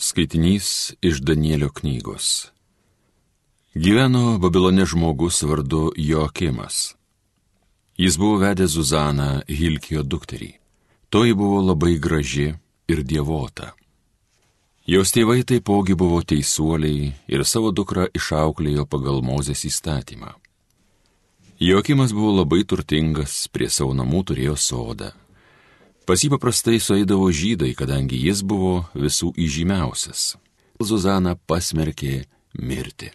Skaitinys iš Danielio knygos. Gyveno Babilone žmogus vardu Joakimas. Jis buvo vedęs Zuzaną Hilkijo dukterį. Toji buvo labai graži ir dievota. Jos tėvai taipogi buvo teisuoliai ir savo dukrą išauklėjo pagal Mozės įstatymą. Joakimas buvo labai turtingas, prie savo namų turėjo sodą. Pas jį paprastai sueidavo žydai, kadangi jis buvo visų įžymiausias. Zuzana pasmerkė mirti.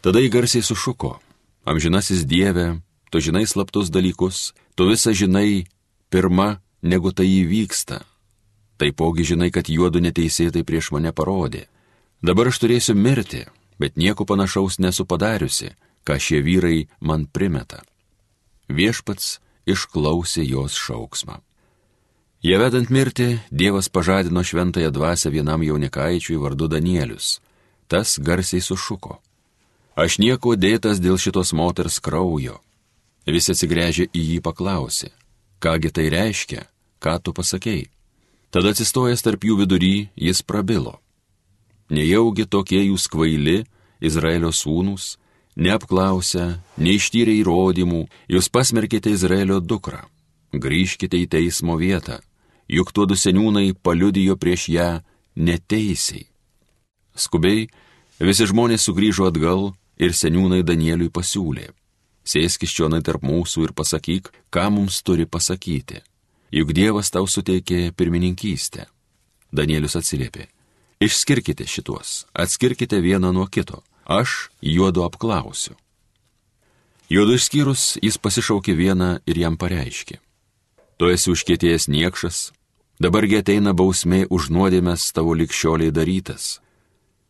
Tada jį garsiai sušuko. Amžinasis Dieve, tu žinai slaptus dalykus, tu visą žinai pirmą, negu tai įvyksta. Taipogi žinai, kad juodu neteisėtai prieš mane parodė. Dabar aš turėsiu mirti, bet nieko panašaus nesu padariusi, ką šie vyrai man primeta. Viešpats išklausė jos šauksmą. Jie vedant mirti, Dievas pažadino šventąją dvasę vienam jaunikaičiui vardu Danielius. Tas garsiai sušuko. Aš nieko dėtas dėl šitos moters kraujo. Visi atsigręžė į jį paklausė. Kągi tai reiškia, ką tu pasakėjai? Tada atsistojęs tarp jų vidury, jis prabilo. Nejaugi tokie jūs kvaili, Izraelio sūnus, neapklausę, neištyrę įrodymų, jūs pasmerkite Izraelio dukrą. Grįžkite į teismo vietą juk tuodu seniūnai paliudijo prieš ją neteisiai. Skubiai visi žmonės sugrįžo atgal ir seniūnai Danieliui pasiūlė. Sėskis čionai tarp mūsų ir pasakyk, ką mums turi pasakyti. Juk Dievas tau suteikė pirmininkystę. Danielius atsiliepė. Išskirkite šituos, atskirkite vieną nuo kito. Aš juodu apklausiu. Juodu išskyrus, jis pasišaukė vieną ir jam pareiškė. Tu esi užkėtėjęs niekšas, Dabargi ateina bausmė už nuodėmės tavo likščioliai darytas.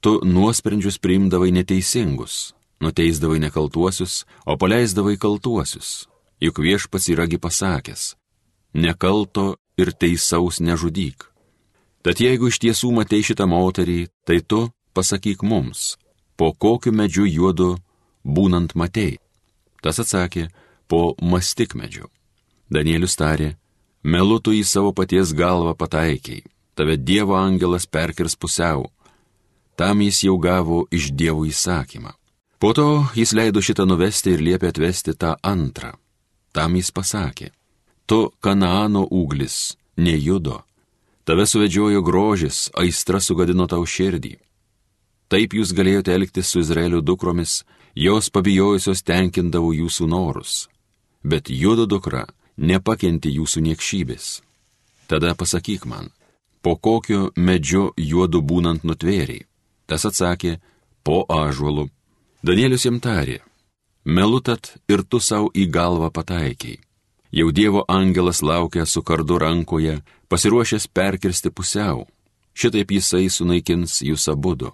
Tu nuosprendžius priimdavai neteisingus, nuteisdavai nekaltuosius, o paleisdavai kaltuosius. Juk viešpats yragi pasakęs - nekalto ir teisaus nežudyk. Tad jeigu iš tiesų matei šitą moterį, tai tu pasakyk mums, po kokiu medžiu juodu būnant matei. Tas atsakė, po mastikmedžiu. Danielius tarė, Melu tu į savo paties galvą pataikiai, tave Dievo angelas perkirs pusiau. Tam jis jau gavo iš Dievo įsakymą. Po to jis leido šitą nuvesti ir liepė atvesti tą antrą. Tam jis pasakė, tu Kanaano uglis, nejudo, tave suvedžiojo grožis, aistra sugadino tau širdį. Taip jūs galėjote elgtis su Izraelio dukromis, jos pabijojusios tenkindavo jūsų norus. Bet judo dukra nepakenti jūsų niekšybės. Tada pasakyk man, po kokiu medžiu juodu būnant nutvėriai. Tas atsakė, po ažuolu. Danielius jam tarė, melutat ir tu savo į galvą pataikiai. Jau Dievo angelas laukia su kardu rankoje, pasiruošęs perkirsti pusiau. Šitaip jisai sunaikins jūs abudu.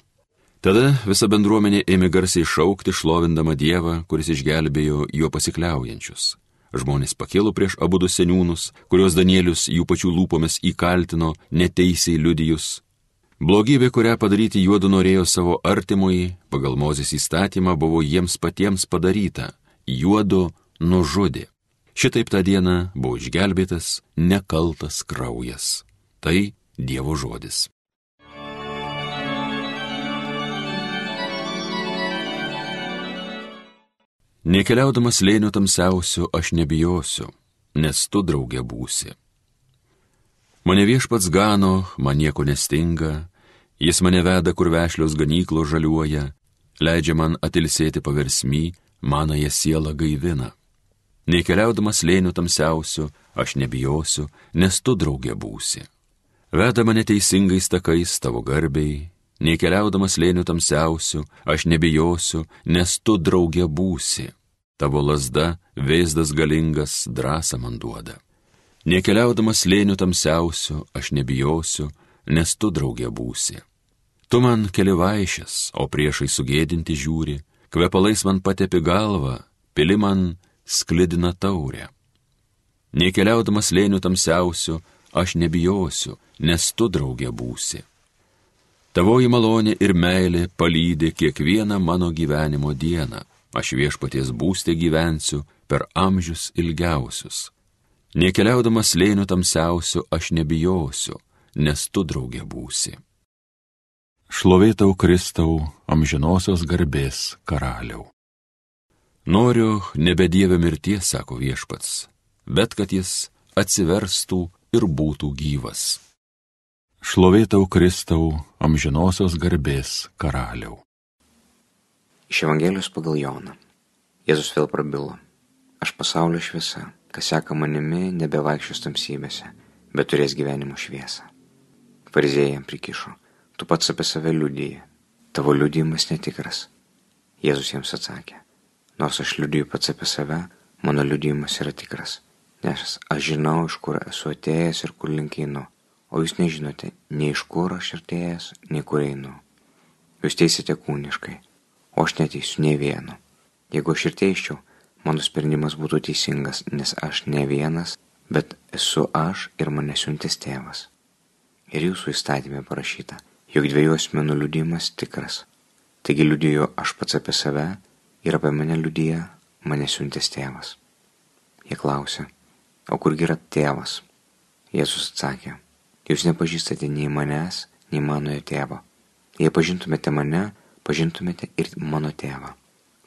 Tada visa bendruomenė ėmė garsiai šaukti, šlovindama Dievą, kuris išgelbėjo juo pasikliaujančius. Žmonės pakilo prieš abu du seniūnus, kuriuos Danielius jų pačių lūpomis įkaltino neteisiai liudijus. Blogybė, kurią padaryti juodu norėjo savo artimui, pagal Mozės įstatymą buvo jiems patiems padaryta - juodu nužudė. Šitaip tą dieną buvo išgelbėtas nekaltas kraujas. Tai Dievo žodis. Nekeliaudamas lėnių tamsiausiu aš nebijosiu, nes tu draugė būsi. Mane viešpats gano, man nieko nestinga, jis mane veda, kur vešlios ganyklos žaliuoja, leidžia man atilsėti paversmy, manąją sielą gaivina. Nekeliaudamas lėnių tamsiausiu aš nebijosiu, nes tu draugė būsi. Veda mane teisingais takais tavo garbiai, nekeliaudamas lėnių tamsiausiu aš nebijosiu, nes tu draugė būsi tavo lasda, vėzdas galingas, drąsą man duoda. Nekeliaudamas lėnių tamsiausiu, aš nebijosiu, nes tu draugė būsi. Tu man keli vaišės, o priešai sugėdinti žiūri, kvepalais man patepi galvą, pili man sklidina taurę. Nekeliaudamas lėnių tamsiausiu, aš nebijosiu, nes tu draugė būsi. Tavoji malonė ir meilė palydė kiekvieną mano gyvenimo dieną aš viešpaties būstė gyvensiu per amžius ilgiausius. Nekeliaudamas lėnių tamsiausiu aš nebijosiu, nes tu draugė būsi. Šlovėtau Kristau, amžinosios garbės karaliau. Noriu nebe Dieve mirties, sako viešpats, bet kad jis atsiverstų ir būtų gyvas. Šlovėtau Kristau, amžinosios garbės karaliau. Iš Evangelijos pagal Joną. Jėzus vėl prabilo. Aš pasaulio šviesa, kas seka manimi, nebevaikščios tamsybėse, bet turės gyvenimo šviesą. Farizėjai jam prikišo, tu pats apie save liudyji, tavo liudijimas netikras. Jėzus jiems atsakė, nors aš liudyju pats apie save, mano liudijimas yra tikras, nes aš žinau, iš kur esu atėjęs ir kur link einu, o jūs nežinote, nei iš kur aš atėjęs, nei kur einu. Jūs teisite kūniškai, o aš neteisiu ne vieno. Jeigu aš ir teiščiau, mano sprendimas būtų teisingas, nes aš ne vienas, bet esu aš ir mane siuntis tėvas. Ir jūsų įstatymė parašyta, jog dviejų asmenų liudijimas tikras. Taigi liudijo aš pats apie save ir apie mane liudyja mane siuntis tėvas. Jie klausė, o kurgi yra tėvas? Jėzus atsakė, jūs nepažįstate nei manęs, nei manojo tėvo. Jei pažintumėte mane, pažintumėte ir mano tėvą.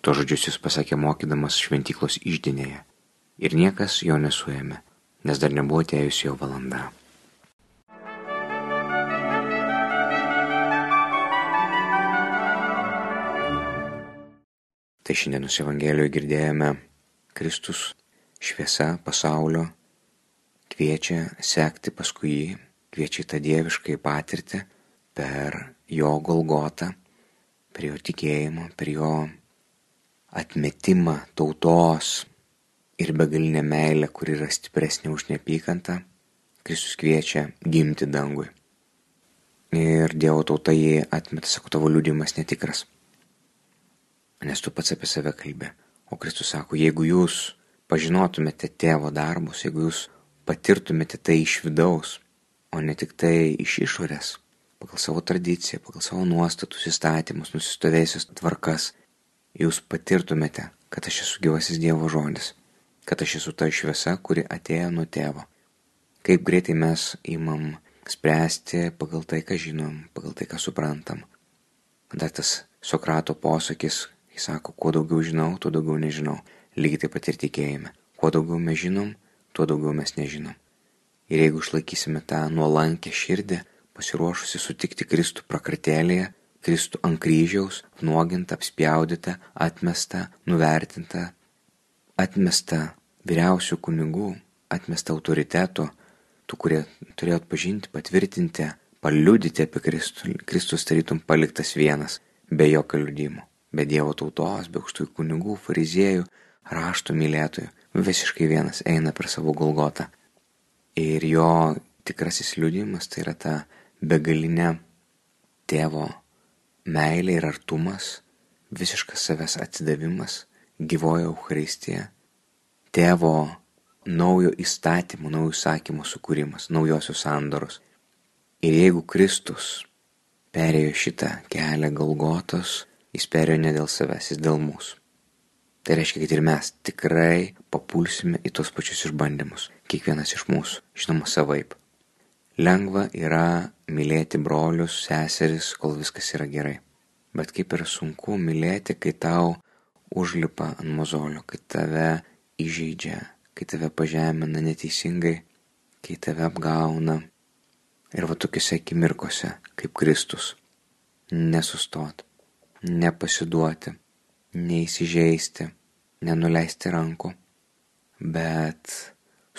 To žodžius jis pasakė mokydamas šventyklos išdinėje. Ir niekas jo nesuėmė, nes dar nebuvo atėjusi jo valanda. Tai šiandienos Evangelijoje girdėjome Kristus šviesa pasaulio kviečia sekti paskui jį, kviečia į tą dieviškai patirtį per jo Golgotą per jo tikėjimą, per jo atmetimą tautos ir begalinę meilę, kuri yra stipresnė už neapykantą, Kristus kviečia gimti dangui. Ir Dievo tauta jį atmeta, sako, tavo liūdimas netikras. Nes tu pats apie save kalbė. O Kristus sako, jeigu jūs pažinotumėte tėvo darbus, jeigu jūs patirtumėte tai iš vidaus, o ne tik tai iš išorės, pagal savo tradiciją, pagal savo nuostatus, įstatymus, nusistovėjusias tvarkas, jūs patirtumėte, kad aš esu gyvasis Dievo žodis, kad aš esu ta šviesa, kuri atėjo nuo tėvo. Kaip greitai mes įmam spręsti pagal tai, ką žinom, pagal tai, ką suprantam. Dar tas Sokrato posakis, jis sako, kuo daugiau žinau, tuo daugiau nežinau. Lygiai taip pat ir tikėjime. Kuo daugiau mes žinom, tuo daugiau mes nežinom. Ir jeigu išlaikysime tą nuolankę širdį, pasiruošusi sutikti Kristų prakartėlėje, Kristų ant kryžiaus, nuogintą, apspjaudytą, atmestą, nuvertintą, atmestą vyriausių kunigų, atmestą autoriteto, tų, kurie turėjo atpažinti, patvirtinti, paliudyti apie Kristų. Kristus tarytum paliktas vienas, be jokio liudimo, be Dievo tautos, be aukštųjų kunigų, fariziejų, rašto mylėtojų, visiškai vienas eina per savo golgotą. Ir jo tikrasis liudimas tai yra ta begalinė tėvo meilė ir artumas, visiškas savęs atsidavimas, gyvoja Euharistija, tėvo naujo įstatymo, naujo įsakymo sukūrimas, naujosios sandoros. Ir jeigu Kristus perėjo šitą kelią galgotos, jis perėjo ne dėl savęs, jis dėl mūsų. Tai reiškia, kad ir mes tikrai papulsime į tos pačius išbandymus, kiekvienas iš mūsų, žinoma, savaip. Lengva yra mylėti brolius, seseris, kol viskas yra gerai. Bet kaip yra sunku mylėti, kai tau užlipa ant mozolio, kai tave įžeidžia, kai tave pažemina neteisingai, kai tave apgauna. Ir va tokiuose akimirkose, kaip Kristus, nesustot, nepasiduoti, neįsižeisti, nenuleisti rankų, bet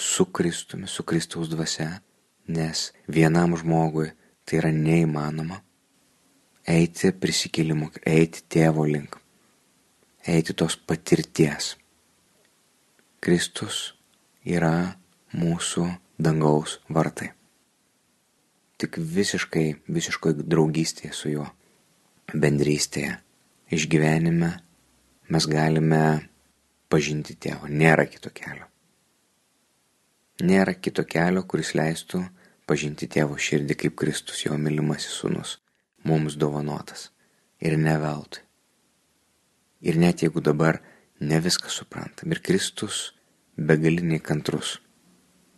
su Kristumi, su Kristaus dvasia nes vienam žmogui tai yra neįmanoma eiti prisikėlimu, eiti tėvo link, eiti tos patirties. Kristus yra mūsų dangaus vartai. Tik visiškai, visiškai draugystėje su juo, bendrystėje, išgyvenime mes galime pažinti tėvą, nėra kito kelio. Nėra kito kelio, kuris leistų pažinti tėvo širdį kaip Kristus jo mylimasis sūnus, mums dovanotas. Ir ne veltui. Ir net jeigu dabar ne viską suprantam, ir Kristus begaliniai kantrus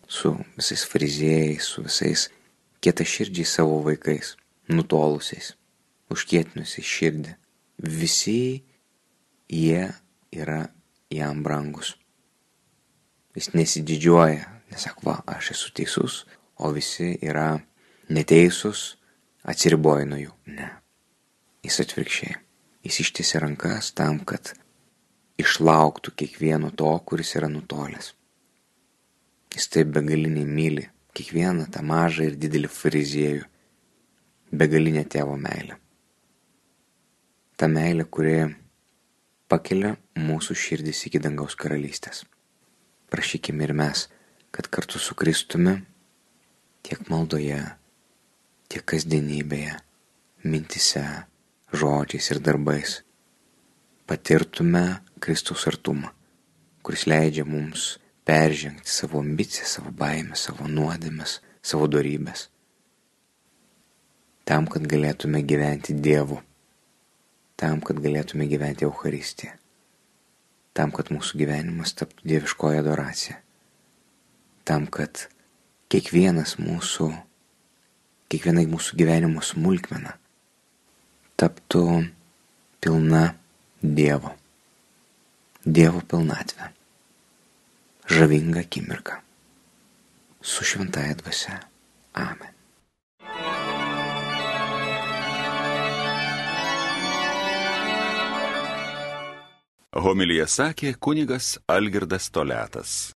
su visais frizėjais, su visais kietaširdžiais savo vaikais, nutolusiais. užkietinusi širdį. Visi jie yra jam brangus. Jis nesididžiuoja, nesako, va, aš esu teisus, o visi yra neteisūs, atsiriboja nuo jų. Ne. Jis atvirkščiai. Jis ištiesia rankas tam, kad išlauktų kiekvieno to, kuris yra nutolęs. Jis taip begaliniai myli kiekvieną tą mažą ir didelį fariziejų, begalinę tėvo meilę. Ta meilė, kuri pakelia mūsų širdis iki dangaus karalystės. Prašykime ir mes, kad kartu su Kristumi tiek maldoje, tiek kasdienybėje, mintise, žodžiais ir darbais patirtume Kristaus artumą, kuris leidžia mums peržengti savo ambiciją, savo baimę, savo nuodėmes, savo darybės. Tam, kad galėtume gyventi Dievu. Tam, kad galėtume gyventi Euharistiją. Tam, kad mūsų gyvenimas taptų dieviškoja adoracija. Tam, kad kiekvienas mūsų, kiekvienai mūsų gyvenimo smulkmena taptų pilna Dievo. Dievo pilnatvė. Žavinga akimirka. Su šventaja dvasia. Amen. Homilyje sakė kunigas Algirdas Toletas.